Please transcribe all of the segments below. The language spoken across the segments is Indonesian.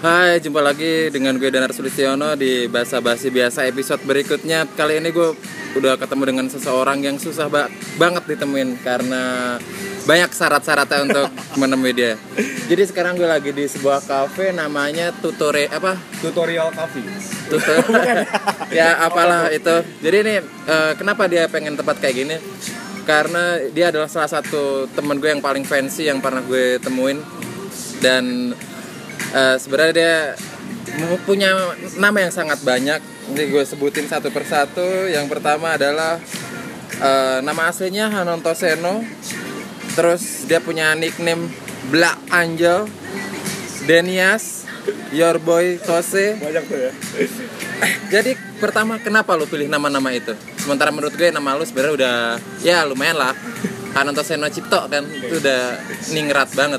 Hai, jumpa lagi dengan gue Danar Sulistiono di Bahasa Basi Biasa episode berikutnya. Kali ini gue udah ketemu dengan seseorang yang susah ba banget ditemuin karena banyak syarat-syaratnya untuk menemui dia. Jadi sekarang gue lagi di sebuah cafe namanya Tutore apa? tutorial coffee Tutor. ya apalah itu. Jadi ini eh, kenapa dia pengen tempat kayak gini? Karena dia adalah salah satu temen gue yang paling fancy yang pernah gue temuin dan eh, sebenarnya dia punya nama yang sangat banyak. Nanti gue sebutin satu persatu. Yang pertama adalah eh, nama aslinya Hanonto Seno. Terus dia punya nickname Black Angel, Denias, Your Boy Tose. banyak tuh ya Jadi pertama kenapa lu pilih nama-nama itu? Sementara menurut gue nama lu sebenarnya udah ya lumayan lah. Hanonto Seno Cipto kan itu udah ningrat banget.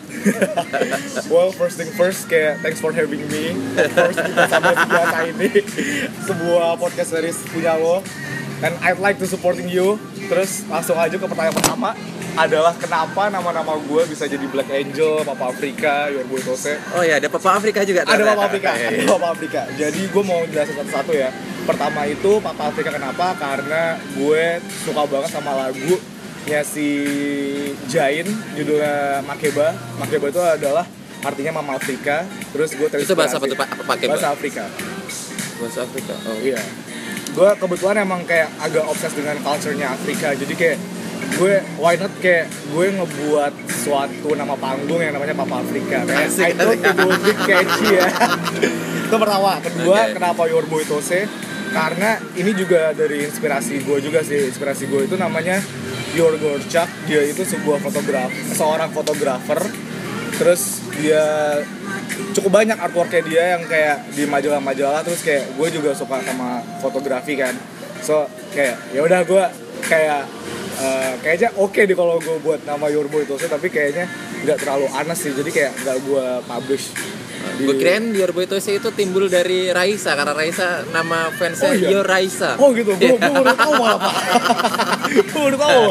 well first thing first kayak thanks for having me of course kita sampai ini sebuah podcast dari punya lo and I'd like to supporting you terus langsung aja ke pertanyaan pertama adalah kenapa nama-nama gue bisa jadi Black Angel, Papa Afrika, Your Boy Tose Oh ya ada Papa Afrika juga. ada Papa Afrika, Iya, ada iya. Papa Afrika. Jadi gue mau jelasin satu-satu ya. Pertama itu Papa Afrika kenapa? Karena gue suka banget sama lagunya si Jain, judulnya Makeba. Makeba itu adalah artinya Mama Afrika. Terus gue Itu bahasa apa tuh Pak? Pakai Bahasa Afrika. bahasa Afrika. Oh Iya. Gue kebetulan emang kayak agak obses dengan culture-nya Afrika. Jadi kayak gue why not kayak gue ngebuat suatu nama panggung yang namanya Papa Afrika. Kayak Asik, I thought asik. it would be catchy ya. Itu pertama. Kedua, Oke. kenapa Your Boy Tose? Karena ini juga dari inspirasi gue juga sih. Inspirasi gue itu namanya Your Gorchak. Dia itu sebuah fotograf, seorang fotografer. Terus dia cukup banyak artworknya dia yang kayak di majalah-majalah terus kayak gue juga suka sama fotografi kan so kayak ya udah gue kayak eh, kayaknya oke deh kalau gue buat nama Your Boy Tose tapi kayaknya nggak terlalu aneh sih jadi kayak nggak gue publish Gue kirain Your Boy Tose itu timbul dari Raisa karena Raisa nama fansnya Oh, iya? Your Raisa. oh gitu. Gue gue baru tahu malah pak. Gue baru tahu.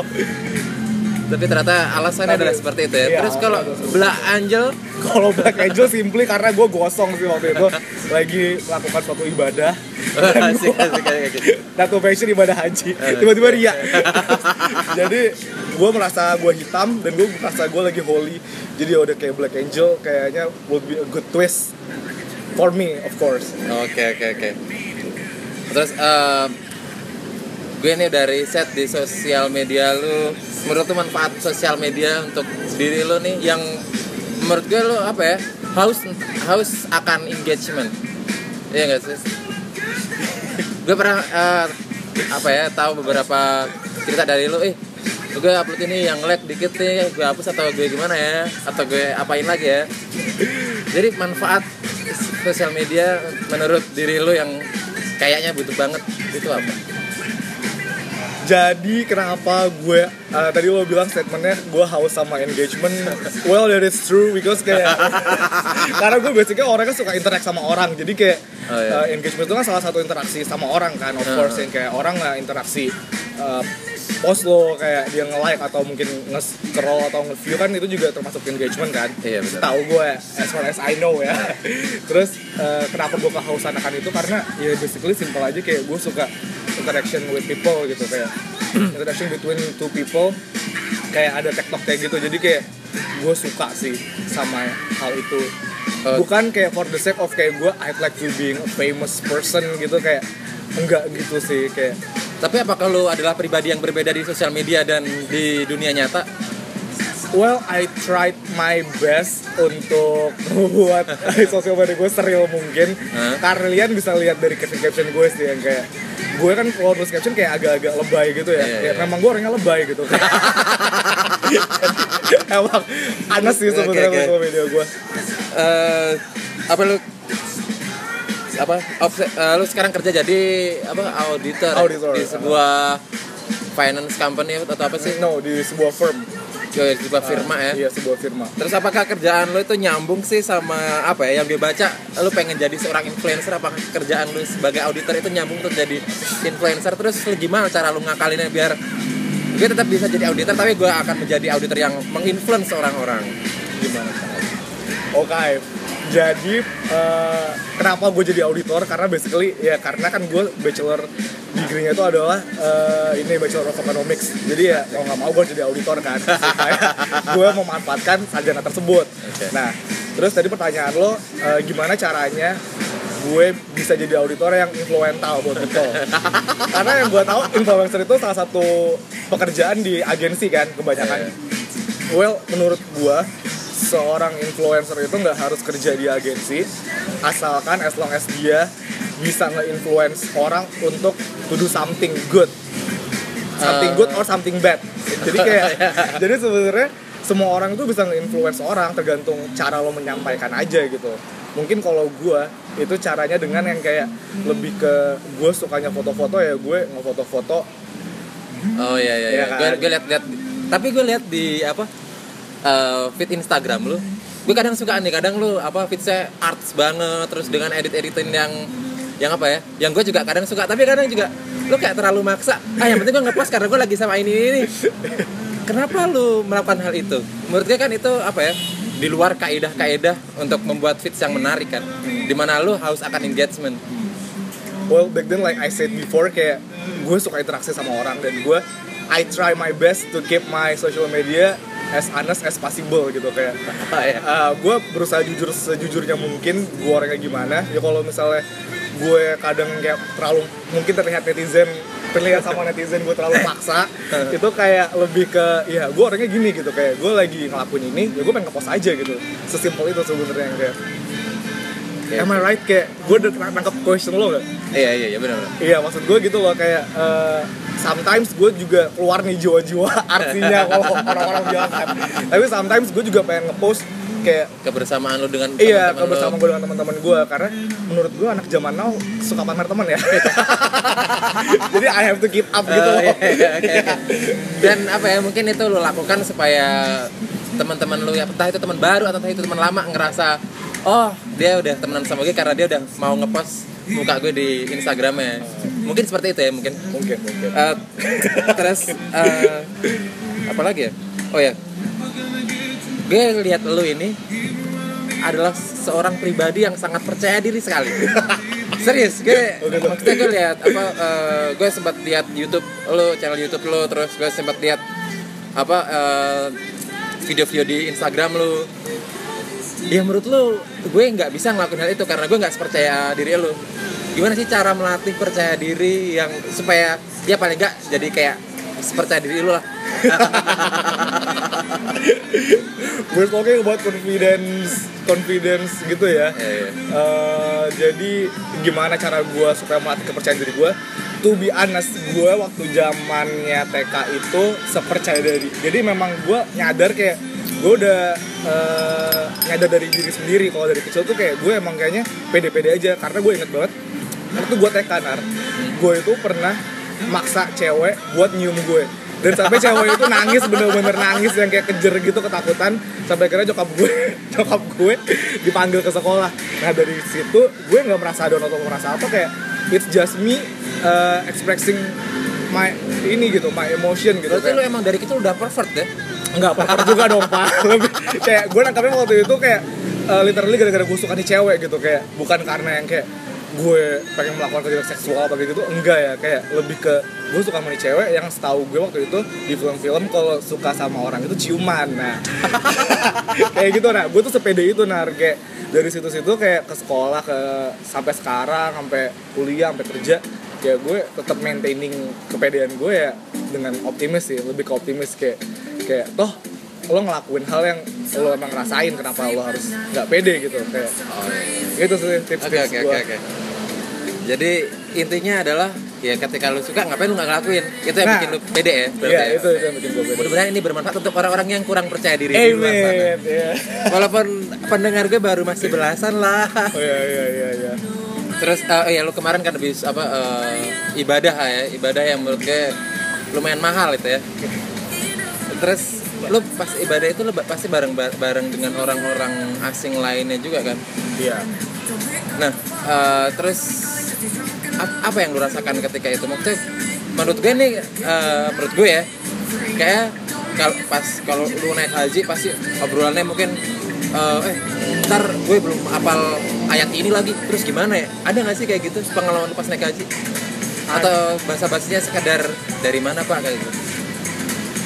Tapi ternyata alasannya Tapi- adalah seperti itu ya. iya, Terus kalau Black Angel? Kalau Black Angel simply karena gue gosong sih waktu itu. Lagi melakukan suatu ibadah. Dan asik gua- asik asik. asik. tato fashion ibadah haji Eh, tiba-tiba ria jadi gue merasa gue hitam dan gue merasa gue lagi holy jadi udah kayak black angel kayaknya would be a good twist for me of course Oke oke oke. Terus eh, gue ini dari set di sosial media lu. Menurut lu manfaat sosial media untuk diri lu nih yang menurut gue lu apa ya haus haus akan engagement. Iya gak sih? gue pernah eh, apa ya tahu beberapa cerita dari lu eh gue upload ini yang lag dikit nih gue hapus atau gue gimana ya atau gue apain lagi ya jadi manfaat sosial media menurut diri lu yang kayaknya butuh banget itu apa? jadi kenapa gue uh, tadi lo bilang statementnya gue haus sama engagement well that is true because kayak karena gue basicnya orangnya suka interact sama orang jadi kayak Oh, iya. uh, engagement itu kan salah satu interaksi sama orang kan of Uh. course yang kayak orang nggak interaksi uh, post lo kayak dia nge-like atau mungkin nge-scroll atau nge-view kan itu juga termasuk engagement kan? Iya, tahu gue as far as I know ya. Terus uh, kenapa gue kehausan akan itu? Karena ya basically simple aja kayak gue suka interaction with people gitu kayak interaction between two people kayak ada tektok kayak gitu. Jadi kayak gue suka sih sama hal itu. Oh. bukan kayak for the sake of kayak gue I'd like to being a famous person gitu kayak enggak gitu sih kayak Tapi apakah lu adalah pribadi yang berbeda di sosial media dan di dunia nyata? Well, I tried my best untuk membuat sosial media gue serial mungkin. Karena kalian bisa lihat dari caption-caption gue sih yang kayak gue kan kalau nulis caption kayak agak-agak lebay gitu ya. Iya, Kayak iya. memang gue orangnya lebay gitu. Emang aneh sih sebenarnya oke. sosial media gue. Eh apa lu apa obse- eh, lu sekarang kerja jadi apa auditor, ya? Auditor, di sebuah finance company atau apa sih? No, di sebuah firm. Oh, di sebuah firma ya. Iya, sebuah firma. Terus apakah kerjaan lu itu nyambung sih sama apa ya yang gue baca lu pengen jadi seorang influencer apakah kerjaan lu sebagai auditor itu nyambung untuk jadi influencer terus lu gimana cara lu ngakalinnya biar gue tetap bisa jadi auditor tapi gue akan menjadi auditor yang menginfluence orang-orang gimana? Oke, jadi eh, kenapa gue jadi auditor? Karena basically ya karena kan gue bachelor degree-nya itu adalah eh, ini bachelor of economics. Jadi ya mau nggak mau gue jadi auditor kan. Gue memanfaatkan sarjana tersebut. Oke. nah terus tadi pertanyaan lo eh, gimana caranya gue bisa jadi auditor yang influential buat people karena yang gue tahu influencer itu salah satu pekerjaan di agensi kan kebanyakan. Well menurut gue seorang influencer itu nggak harus kerja di agensi asalkan as long as dia bisa nge-influence orang untuk to do something good something good or something bad jadi kayak jadi sebenarnya semua orang tuh bisa nge-influence orang tergantung cara lo menyampaikan aja gitu mungkin kalau gue itu caranya dengan yang kayak lebih ke gue sukanya foto-foto ya gue ngefoto-foto Oh iya iya. Iya. Gue kan? gue liat liat. Tapi gue liat di apa eh, feed Instagram lu. Gue kadang suka nih, kadang lu apa feednya arts banget, terus dengan edit editin yang yang apa ya? Yang gue juga kadang suka, tapi kadang juga lu kayak terlalu maksa. Ah yang penting gue ngepost karena gue lagi sama ini ini. Kenapa lu melakukan hal itu? Menurut gue kan itu apa ya? Di luar kaidah-kaidah untuk membuat feeds yang menarik kan. Di mana lu haus akan engagement. well back then like I said before kayak gue suka interaksi sama orang dan gue I try my best to keep my social media as honest as possible gitu kayak ya. gue berusaha jujur sejujurnya mungkin gue orangnya gimana. Ya kalau misalnya gue kadang kayak terlalu mungkin terlihat netizen terlihat sama netizen gue terlalu maksa itu kayak lebih ke ya gue orangnya gini gitu kayak gue lagi ngelakuin ini ya gue pengen ngepost aja gitu. Sesimpel itu sebenarnya kayak Oke. am I right kayak gue udah nangkep question lo gak? Iya iya iya benar. Iya maksud gue gitu loh kayak eh, sometimes gue juga keluar nih jiwa-jiwa artinya kalau orang-orang bilang kan. Tapi sometimes gue juga pengen ngepost kayak Kebersamaan lu dengan iya teman-teman lu. bersama gue dengan teman-teman gue karena menurut gue anak zaman now suka pamer teman ya. Jadi I have to keep up gitu Oh, loh. iya, iya, oke, oke. Dan apa ya mungkin itu lo lakukan supaya teman-teman lu ya entah itu teman baru atau entah itu teman lama ngerasa oh dia udah temenan sama gue karena dia udah mau ngepost muka gue di Instagramnya mungkin seperti itu ya mungkin. Mungkin mungkin. Eh, terus eh, apa lagi ya? Oh ya. Gue lihat lu ini adalah seorang pribadi yang sangat percaya diri sekali. Serius gue maksudnya gue lihat apa eh, gue sempat lihat YouTube lo channel YouTube lo terus gue sempat lihat apa eh, video-video di Instagram lo ya menurut lo gue nggak bisa ngelakuin hal itu karena gue nggak percaya diri lo gimana sih cara melatih percaya diri yang supaya ya paling nggak jadi kayak percaya diri lo lah We're talking about confidence confidence gitu ya. Iya, iya. Eh, jadi gimana cara gue supaya melatih kepercayaan diri gue? To be honest, gue waktu zamannya TK itu sepercaya diri. Jadi memang gue nyadar kayak gue udah eh, nyadar dari diri sendiri. Kalau dari kecil tuh kayak gue emang kayaknya pede-pede aja. Karena gue inget banget waktu gue TK nar. Gue itu pernah maksa cewek buat nyium gue dan sampai cewek itu nangis bener-bener nangis. Yang kayak kejer gitu ketakutan. Sampai akhirnya nyokap gue nyokap gue dipanggil ke sekolah. Nah dari situ gue nggak merasa down atau merasa apa. Kayak it's just me uh, expressing my ini gitu my emotion gitu berarti kayak- lo emang dari kecil udah pervert ya Enggak apa juga dong pak. Lebih kayak gue nangkapnya waktu itu kayak uh, Literally gara-gara gue suka nih cewek gitu. Kayak bukan karena yang kayak Gue pengen melakukan kejahatan seksual kayak gitu Enggak ya. Kayak lebih ke Gue suka sama cewek Yang setahu gue waktu itu Di film-film kalau suka sama orang itu ciuman Nah. Kayak gitu nah. Gue tuh sepede itu nah Kayak dari situ-situ kayak ke sekolah ke sampai sekarang sampai kuliah sampai kerja ya gue tetap maintaining kepedean gue ya dengan optimis sih lebih ke optimis kayak kayak toh lo ngelakuin hal yang lo emang ngerasain kenapa lo harus nggak pede gitu kayak oh, gitu sih tips Oke tips oke gue oke oke. Jadi intinya adalah ya ketika lu suka ngapain lu nggak ngelakuin itu yang Nah. bikin lu pede ya. Iya ya? itu itu yang bikin gue pede Mudah-mudahan ini bermanfaat untuk orang-orang yang kurang percaya diri di luar sana. Amen ya Walaupun pendengar gue baru masih belasan lah. oh iya iya iya iya Terus eh, oh ya lu kemarin kan habis apa eh, ibadah ya, ibadah yang menurut gue lumayan mahal itu ya. Terus lu pas ibadah itu lu pasti bareng bareng dengan orang-orang asing lainnya juga kan. iya Nah, eh, terus ap- apa yang lu rasakan ketika itu? Maksudnya menurut gue nih, eh, menurut gue ya, kayak kalau pas kalau lu naik haji pasti obrolannya mungkin eh, eh ntar gue belum apal ayat ini lagi terus gimana ya ada nggak sih kayak gitu pengalaman pas naik haji atau bahasa basinya sekadar dari mana pak kayak gitu?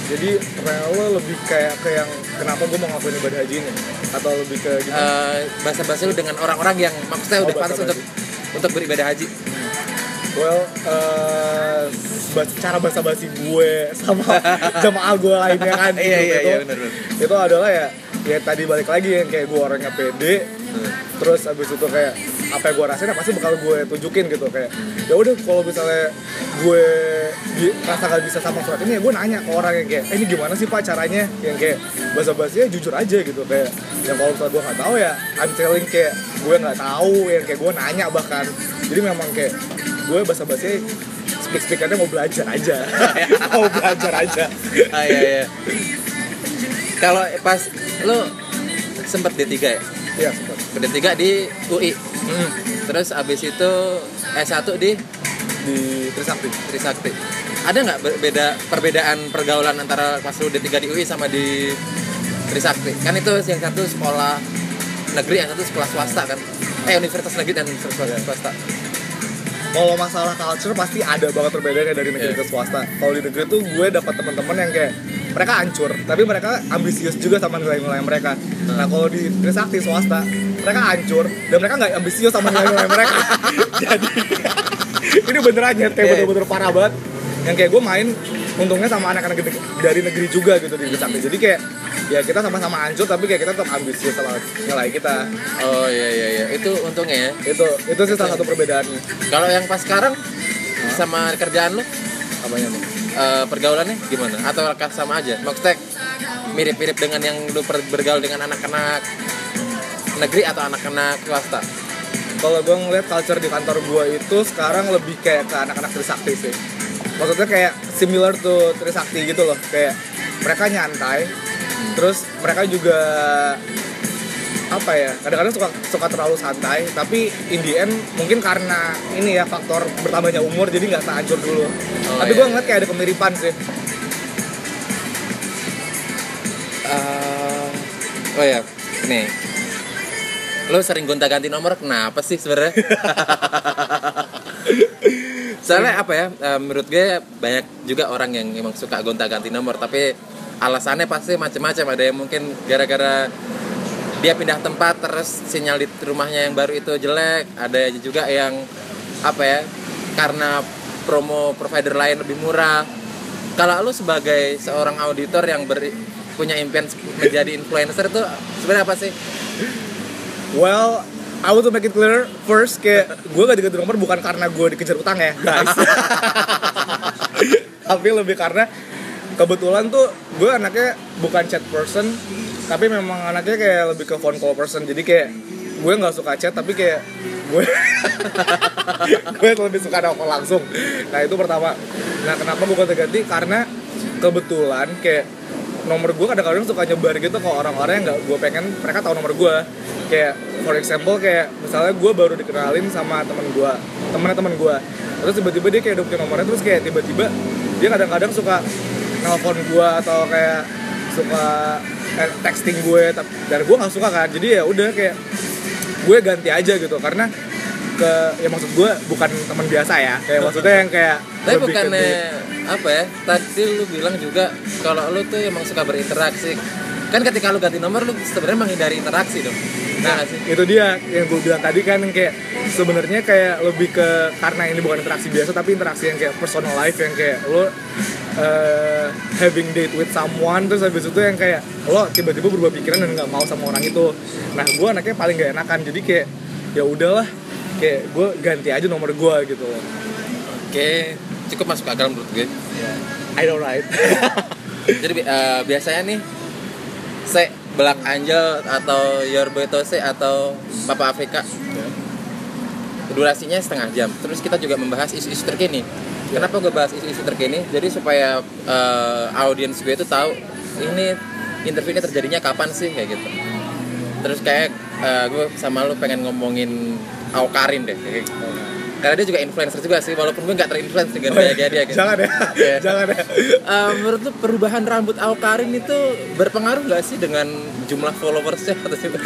Jadi rela lebih kayak ke yang kenapa gue mau ngelakuin ibadah haji ini? Atau lebih ke gimana? Eh, bahasa basi lu dengan orang-orang yang maksudnya Oh, udah pantas untuk untuk beribadah haji. Well bas- cara bahasa basi gue sama jamaah gue lainnya kan iya iya itu, iya benar benar itu adalah ya ya tadi balik lagi yang kayak gue orangnya pede. Terus abis itu kayak apa yang gue rasain ya pasti bakal gue tunjukin gitu kayak ya udah kalau misalnya gue rasa gak bisa sama surat ini ya gue nanya ke orang yang kayak eh, ini gimana sih pak caranya? Yang kayak bahasa basinya jujur aja gitu kayak yang kalau misalnya gue nggak tahu ya I'm telling kayak gue nggak tahu yang kayak gue nanya bahkan. Jadi memang kayak gue bahasa basinya speak speakernya mau belajar aja. Mau belajar aja. Ah, iya iya. Kalau pas lu sempet D3 ya? Ya sempat. D3 di UI terus abis itu S1 di? Di Trisakti. Trisakti. Ada nggak beda perbedaan pergaulan antara lu D3 di UI sama di Trisakti? Kan itu yang satu sekolah negeri yang satu sekolah swasta kan? Eh universitas negeri dan universitas swasta. Kalau masalah culture pasti ada banget perbedaannya dari negeri Iya. ke swasta. Kalau di negeri tuh gue dapat teman-teman yang kayak mereka hancur, tapi mereka ambisius juga sama nilai-nilai mereka. Nah kalau di Trisakti swasta, mereka hancur dan mereka nggak ambisius sama nilai-nilai mereka. Jadi ini beneran ya, kayak bener-bener parah banget. Yang kayak gue main, untungnya sama anak-anak dari negeri juga gitu di Trisakti. Jadi kayak ya kita sama-sama hancur, tapi kayak kita tetap ambisius sama nilai kita. oh iya iya iya itu untungnya ya Itu itu sih salah satu perbedaannya. kalau yang pas sekarang sama kerjaan lu Apanya? Eh, pergaulannya gimana? Atau sama aja? Maksudnya mirip-mirip dengan yang lu bergaul dengan anak-anak negeri atau anak-anak swasta? Kalau gue ngeliat culture di kantor gue itu sekarang lebih kayak ke anak-anak Trisakti sih. Maksudnya kayak similar to Trisakti gitu loh. Kayak mereka nyantai terus mereka juga apa ya kadang-kadang suka suka terlalu santai tapi in the end mungkin karena ini ya faktor bertambahnya umur jadi nggak sehancur dulu. Tapi iya. gue ngeliat kayak ada kemiripan sih. Eh, oh ya nih. Lo sering gonta-ganti nomor? Kenapa sih sebenarnya? Soalnya apa ya eh, menurut gue banyak juga orang yang emang suka gonta-ganti nomor tapi alasannya pasti macam-macam ada yang mungkin gara-gara dia pindah tempat terus sinyal di rumahnya yang baru itu jelek. Ada juga yang apa ya karena promo provider lain lebih murah. Kalau lu sebagai seorang auditor yang ber- punya impian menjadi influencer itu sebenarnya apa sih? Well, I want to make it clear first kayak gue gak diganti nomor bukan karena gue dikejar utang ya guys. tapi lebih karena kebetulan tuh gue anaknya bukan chat person tapi memang anaknya kayak lebih ke phone call person jadi kayak gue nggak suka chat tapi kayak gue gue lebih suka nelfon langsung. Nah itu pertama. Nah kenapa gue ganti-ganti karena kebetulan kayak nomor gue kadang-kadang suka nyebar gitu ke orang-orang yang nggak gue pengen. Mereka tahu nomor gue. Kayak for example kayak misalnya gue baru dikenalin sama temen gue temennya temen gue. Terus tiba-tiba dia kayak punya nomornya terus kayak tiba-tiba dia kadang-kadang suka nelfon gue atau kayak suka texting gue tapi dan gue nggak suka kan. Jadi ya udah kayak gue ganti aja gitu. Karena ke ya maksud gue bukan teman biasa ya. Kayak maksudnya yang kayak tapi bukannya di- apa ya? Tadi lu bilang juga kalau lu tuh emang suka berinteraksi. Kan ketika lu ganti nomor lu sebenarnya menghindari interaksi dong. Nah Nah, itu dia yang gue bilang tadi kan yang kayak sebenarnya kayak lebih ke karena ini bukan interaksi biasa tapi interaksi yang kayak personal life yang kayak lo uh, having date with someone terus habis itu yang kayak lo tiba-tiba berubah pikiran dan nggak mau sama orang itu. Nah, gue anaknya paling gak enakan jadi kayak ya udahlah kayak gue ganti aja nomor gue gitu loh. oke cukup masuk akal menurut gue I know right. jadi eh, biasanya nih se Black Angel atau Your Boy Tose atau Papa Afrika durasinya setengah jam terus kita juga membahas isu-isu terkini kenapa gue bahas isu-isu terkini jadi supaya eh, audiens gue itu tahu ini interview ini terjadinya kapan sih kayak gitu terus kayak eh, gue sama lu pengen ngomongin Aukarin deh kayak gitu. karena dia juga influencer juga sih walaupun gue nggak terinfluence dengan gaya-gaya dia gitu. jangan ya Iya. jangan ya Eh, menurut lu perubahan rambut Awkarin itu berpengaruh nggak sih dengan jumlah followersnya atau sih?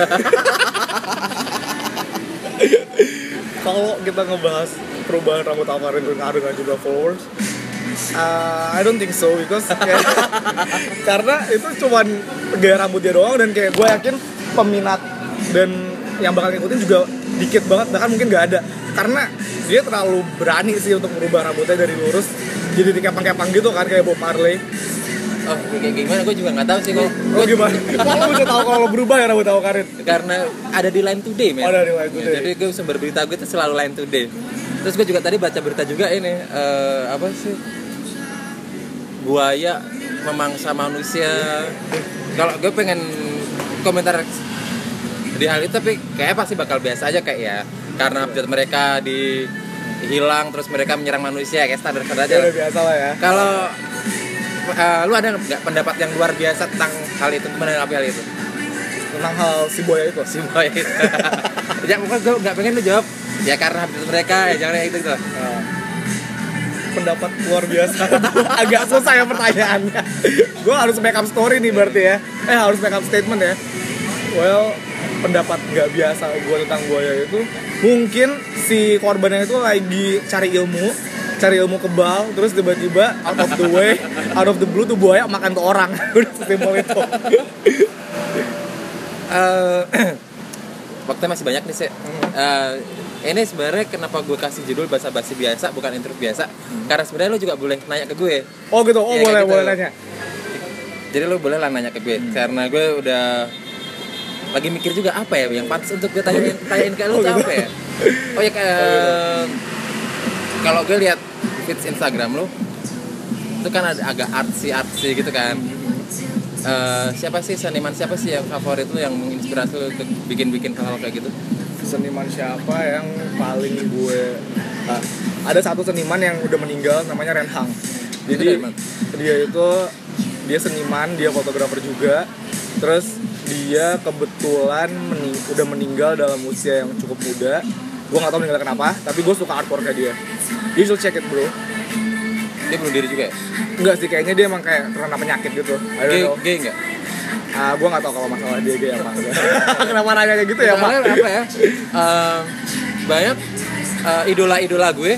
kalau kita ngebahas perubahan rambut Alvarin berpengaruh dengan jumlah followers uh, I don't think so because kayak, karena itu cuman gaya rambut dia doang dan kayak gue yakin peminat dan yang bakal ngikutin juga dikit banget bahkan mungkin nggak ada. Karena dia terlalu berani sih untuk merubah rambutnya dari lurus jadi dikepang-kepang gitu kan kayak Bob Marley oh kayak gimana? Gue juga nggak tahu sih gue Oh gimana? Kamu bisa tahu kalau lo berubah ya rambut Alvarin? karena ada di Line Today men. Oh, ada di Line Today. jadi gue sumber berita gue itu selalu Line Today. Terus gue juga tadi baca berita juga ini eh, apa sih? Buaya memangsa manusia. Kalau gue pengen komentar di hal itu tapi kayak pasti bakal biasa aja kayak ya. Karena update mereka di hilang terus mereka menyerang manusia kayak standar standar aja Ya udah biasa lah ya. Kalau eh, lu ada nggak pendapat yang luar biasa tentang hal itu gimana menanggapi hal itu? Tentang hal si buaya itu si boy. Ya pokoknya gue nggak pengen lu jawab. Ya karena update mereka ya jangan kayak gitu gitu. Nah, pendapat luar biasa. Agak susah ya pertanyaannya. Gue harus backup story nih berarti ya. Eh harus backup statement ya. Well pendapat nggak biasa gue tentang buaya itu mungkin si korbannya itu lagi cari ilmu cari ilmu kebal terus tiba-tiba out of the way out of the blue tuh buaya makan tuh orang. Udah sesimpel itu. Eh, waktunya masih banyak nih sih Eh, ini sebenarnya kenapa gue kasih judul bahasa basi biasa bukan intro biasa? Karena sebenarnya lu juga boleh nanya ke gue. Oh gitu? Oh kayak boleh gitu. boleh nanya. Jadi lu boleh lah nanya ke gue. Karena gue udah lagi mikir juga apa ya yang pantas untuk gue tanyain tanyain ke lu Oh, gitu. apa ya? Oh ya kayak kalau gue lihat feeds Instagram lu itu kan ada agak artsy artsy gitu kan. Eh, siapa sih seniman siapa sih yang favorit lu yang menginspirasi lu untuk bikin-bikin hal-hal kayak gitu? Seniman siapa yang paling gue ah, ada satu seniman yang udah meninggal namanya Ren Hang. Jadi dia itu dia seniman dia fotografer juga. Terus dia kebetulan meni- udah meninggal dalam usia yang cukup muda. Gue nggak tahu meninggal kenapa tapi gue suka artworknya dia you should check it bro. Dia bunuh diri juga ya? Enggak sih kayaknya dia emang kayak terkena penyakit gitu. Gay gay nggak? Ah gue nggak tahu kalau masalah dia gay apa enggak. Kenapa nanya kayak gitu ya pak apa ya? Eh, banyak eh, idola-idola gue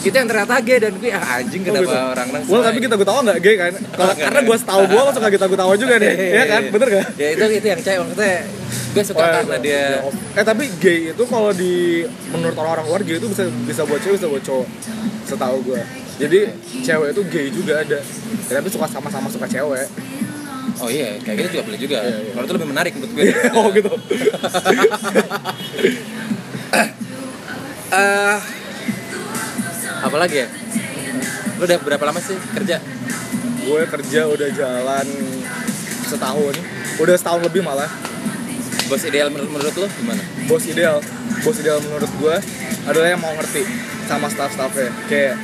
itu yang ternyata gay dan gue ah anjing Oh, kenapa gitu. orang nang Well, tapi kita gue tahu nggak gay kan? Kalau Enggak, karena gue setahu gue suka kita gue tahu juga nih, ya kan? Bener gak? ya itu itu yang cewek maksudnya gue suka karena dia Eh tapi gay itu kalau di menurut orang-orang luar gay itu bisa bisa buat cewek bisa buat cowok. Setahu gue. Jadi cewek itu gay juga ada. Ya, tapi suka sama-sama suka cewek. oh iya kayak gitu juga boleh juga Iya, iya. kalau itu lebih menarik menurut gue oh gitu. Eh, apa lagi ya lu udah berapa lama sih kerja gue kerja udah jalan setahun. Udah setahun lebih malah. bos ideal menurut, menurut lu gimana Bos ideal, bos ideal menurut gue adalah yang mau ngerti sama staff-staffnya. Kayak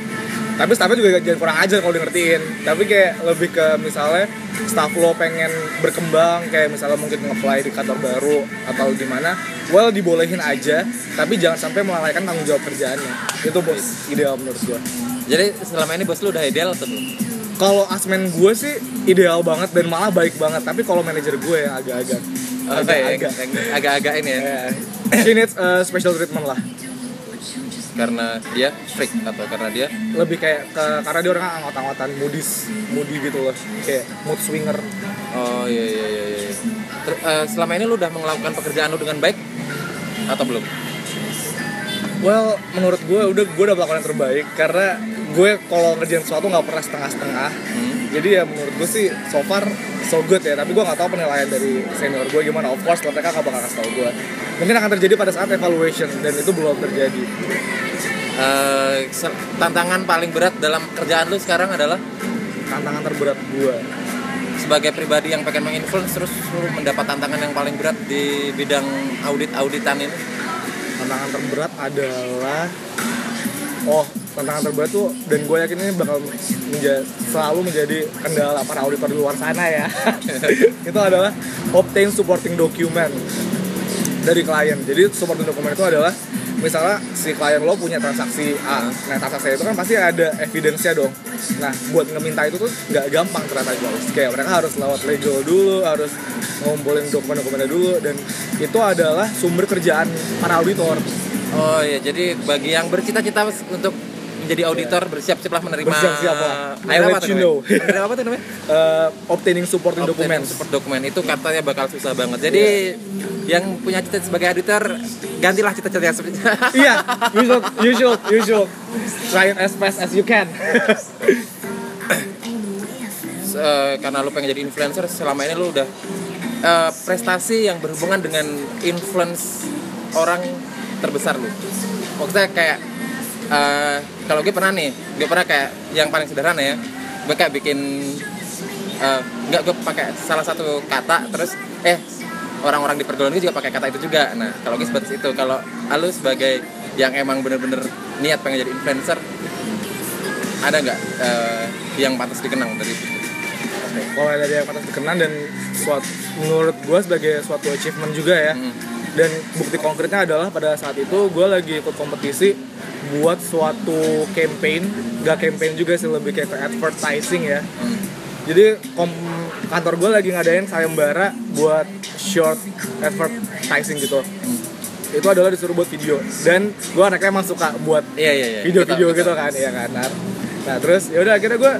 tapi staffnya juga jangan kurang ajar kalau di ngertiin tapi kayak lebih ke misalnya staff lo pengen berkembang kayak misalnya mungkin nge-apply di kantor baru atau gimana well dibolehin aja. Tapi jangan sampai melalaikan tanggung jawab kerjaannya. Itu bos ideal menurut gue jadi selama ini bos lu udah ideal atau belum? Kalau asmen gue sih ideal banget dan malah baik banget. Tapi kalau manajer gue yang agak-agak. Ya, agak-agak. Yang- agak-agak ini ya. Eh, she needs a special treatment lah karena dia freak atau karena dia lebih kayak ke, karena dia orang anggot-anggotan moodies moody gitu loh kayak mood swinger oh iya iya iya, iya. Ter- eh, selama ini lu udah melakukan pekerjaan lu dengan baik atau belum well menurut gue udah gue udah melakukan yang terbaik karena gue kalau ngerjain sesuatu nggak pernah setengah-setengah hmm? Jadi ya menurut gue sih so far so good ya. Tapi gue nggak tahu penilaian dari senior gue gimana. Of course mereka nggak bakal kasih tau gue mungkin akan terjadi pada saat evaluation dan itu belum terjadi. Se- tantangan paling berat dalam kerjaan lu sekarang adalah? Tantangan terberat gue sebagai pribadi yang pengen menginfluence terus lu mendapat tantangan yang paling berat di bidang audit auditan ini? Tantangan terberat adalah oh tantangan terberat tuh dan gue yakin ini bakal menja- selalu menjadi kendala para auditor di luar sana ya. Itu adalah obtain supporting document dari klien. Jadi supporting document itu adalah misalnya si klien lo punya transaksi A. Nah transaksi itu kan pasti ada evidence-nya dong. Nah buat ngeminta itu tuh nggak gampang ternyata guys kayak mereka harus lewat legal dulu harus ngumpulin dokumen-dokumennya dulu dan itu adalah sumber kerjaan para auditor Oh iya, jadi bagi yang bercita-cita untuk menjadi auditor bersiap-siaplah menerima Bersiap-siap apa let you know. Menerima apa tuh namanya? Eh, obtaining supporting Obtaining documents. support dokumen itu katanya bakal susah banget. Jadi yang punya cita sebagai auditor gantilah cita-cita seperti iya. You should you should you should try it as fast as you can. Eh, karena lu pengen jadi influencer selama ini lu udah eh, prestasi yang berhubungan dengan influence orang terbesar lu maksudnya kayak eh, kalau gue pernah nih gue pernah kayak yang paling sederhana ya. Gue kayak bikin eh, nggak gue pakai salah satu kata terus eh orang-orang di pergaulan gue juga pakai kata itu juga. Nah kalau gue seperti itu. Kalau lu sebagai yang emang bener-bener niat pengen jadi influencer ada nggak eh, yang pantas dikenang dari situ? kalau dari yang atas dikenal dan suatu menurut gue sebagai suatu achievement juga ya. Hmm. Dan bukti konkretnya adalah pada saat itu gue lagi ikut kompetisi buat suatu campaign. Gak campaign juga sih lebih kayak ke advertising ya. Jadi kom- kantor gue lagi ngadain sayembara buat short advertising gitu. Itu adalah disuruh buat video. Dan gue anaknya emang suka buat Iya iya iya. video-video gitu kan ya kan nah, nah terus ya udah akhirnya gue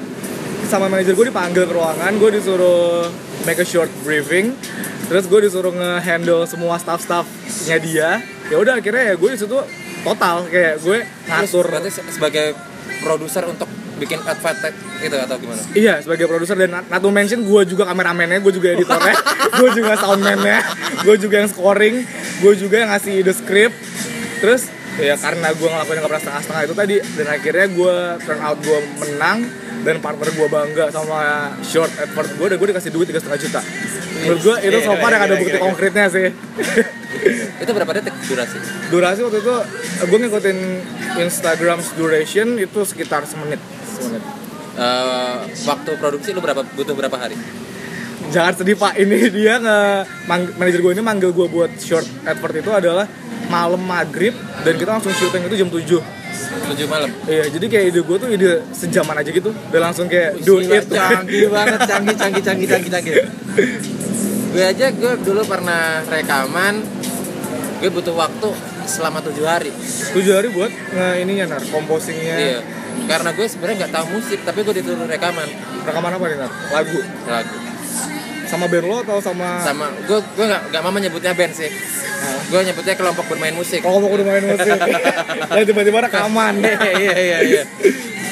sama manajer gue dipanggil ke ruangan gue disuruh make a short briefing terus gue disuruh nge-handle semua staff-staffnya dia ya udah akhirnya ya gue di situ total kayak gue ngatur berarti se- sebagai produser untuk bikin advertise itu atau gimana? Iya sebagai produser dan not to mention gue juga kameramennya, gue juga editornya, gue juga soundmannya, gue juga yang scoring, gue juga yang ngasih ide script. Terus ya karena gue ngelakuin yang gak pernah setengah-setengah itu tadi dan akhirnya gue turn out gue menang dan partner gue bangga sama short advert gue dan gue dikasih duit tiga setengah juta. Menurut gue itu so far yang ada bukti konkretnya sih. Itu berapa detik durasi? Durasi waktu itu gue ngikutin Instagram's duration itu sekitar semenit. Semenit. Eh, waktu produksi lu berapa butuh berapa hari? jangan sedih pak ini dia nge manajer gue ini manggil gue buat short advert itu adalah malam maghrib dan kita langsung syuting itu jam 7 7 malam. iya jadi kayak ide gue tuh ide sejaman aja gitu dan langsung kayak do it canggih banget, canggih, canggih, canggih, canggih, canggih. gue aja gue dulu pernah rekaman, gue butuh waktu selama tujuh hari. tujuh hari buat nge ininya nar komposingnya Iya. Karena gue sebenarnya nggak tahu musik, tapi gue disuruh rekaman rekaman apa nih nar lagu lagu. Sama band lo atau sama Sama gue gue nggak nggak mau menyebutnya band sih. Nah, Gue nyebutnya kelompok bermain musik. kalau mau udah main musik. Dan tiba-tiba rekaman iya iya iya iya.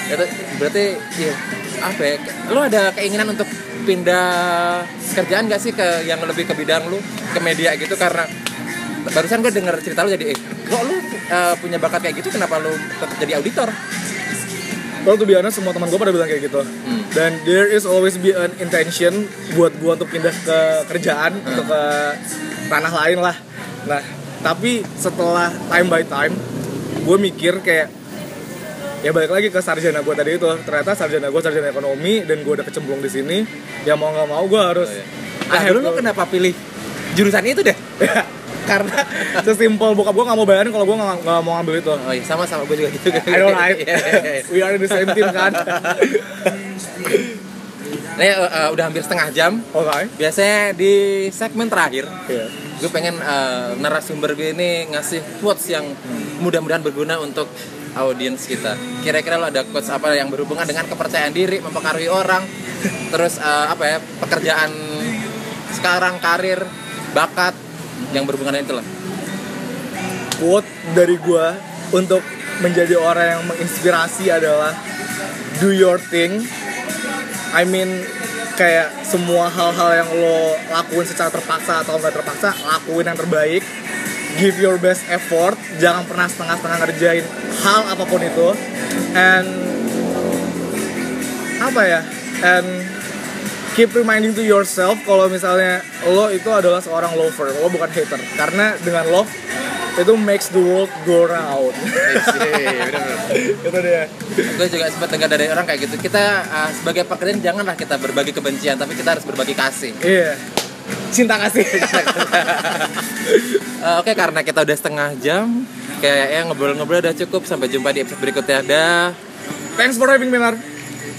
Itu berarti iya apa ya lu ada keinginan untuk pindah kerjaan gak sih ke yang lebih ke bidang lu ke media gitu? Karena barusan gue denger cerita lu jadi eh kok lu eh, punya bakat kayak gitu? Kenapa lu tetap jadi auditor Kalau tuh biasanya semua teman gue pada bilang kayak gitu. Hmm. Dan there is always be an intention buat gue untuk pindah ke kerjaan, Hmm. untuk ke tanah lain lah. Nah, tapi setelah time by time, gue mikir kayak ya balik lagi ke sarjana gue tadi itu. Ternyata sarjana gue sarjana ekonomi dan gue udah kecemplung di sini. Ya mau nggak mau gue harus. Oh, iya. Nah dulu lu to- kenapa pilih jurusan itu deh karena sesimpel bokap gue nggak mau bayarin kalau gue nggak mau ngambil itu. oh iya sama sama gue juga gitu I don't like. Iya, iya, iya. We are in the same team kan. Eh, eh, udah hampir setengah jam Oke. biasanya di segmen terakhir Iya. gue pengen eh, narasumber gue ini ngasih quotes yang mudah-mudahan berguna untuk audiens kita. Kira-kira lo ada quotes apa yang berhubungan dengan kepercayaan diri, mempengaruhi orang, terus eh, apa ya pekerjaan sekarang, karir, bakat yang berhubungan itu lah. quote dari gua untuk menjadi orang yang menginspirasi adalah do your thing. I mean kayak semua hal-hal yang lo lakuin secara terpaksa atau nggak terpaksa lakuin yang terbaik. Give your best effort, jangan pernah setengah-setengah ngerjain hal apa pun itu. And apa ya? And keep reminding to yourself kalau misalnya lo itu adalah seorang lover, lo bukan hater. Karena dengan love itu makes the world go round. itu dia. gue juga sempat dengar dari orang kayak gitu. Kita eh, sebagai pekerjaan janganlah kita berbagi kebencian, tapi kita harus berbagi kasih. Iya. Cinta kasih. Eh, Oke, karena kita udah setengah jam, kayak ya ngobrol-ngobrol udah cukup sampai jumpa di episode berikutnya dah Thanks for having me, Mar.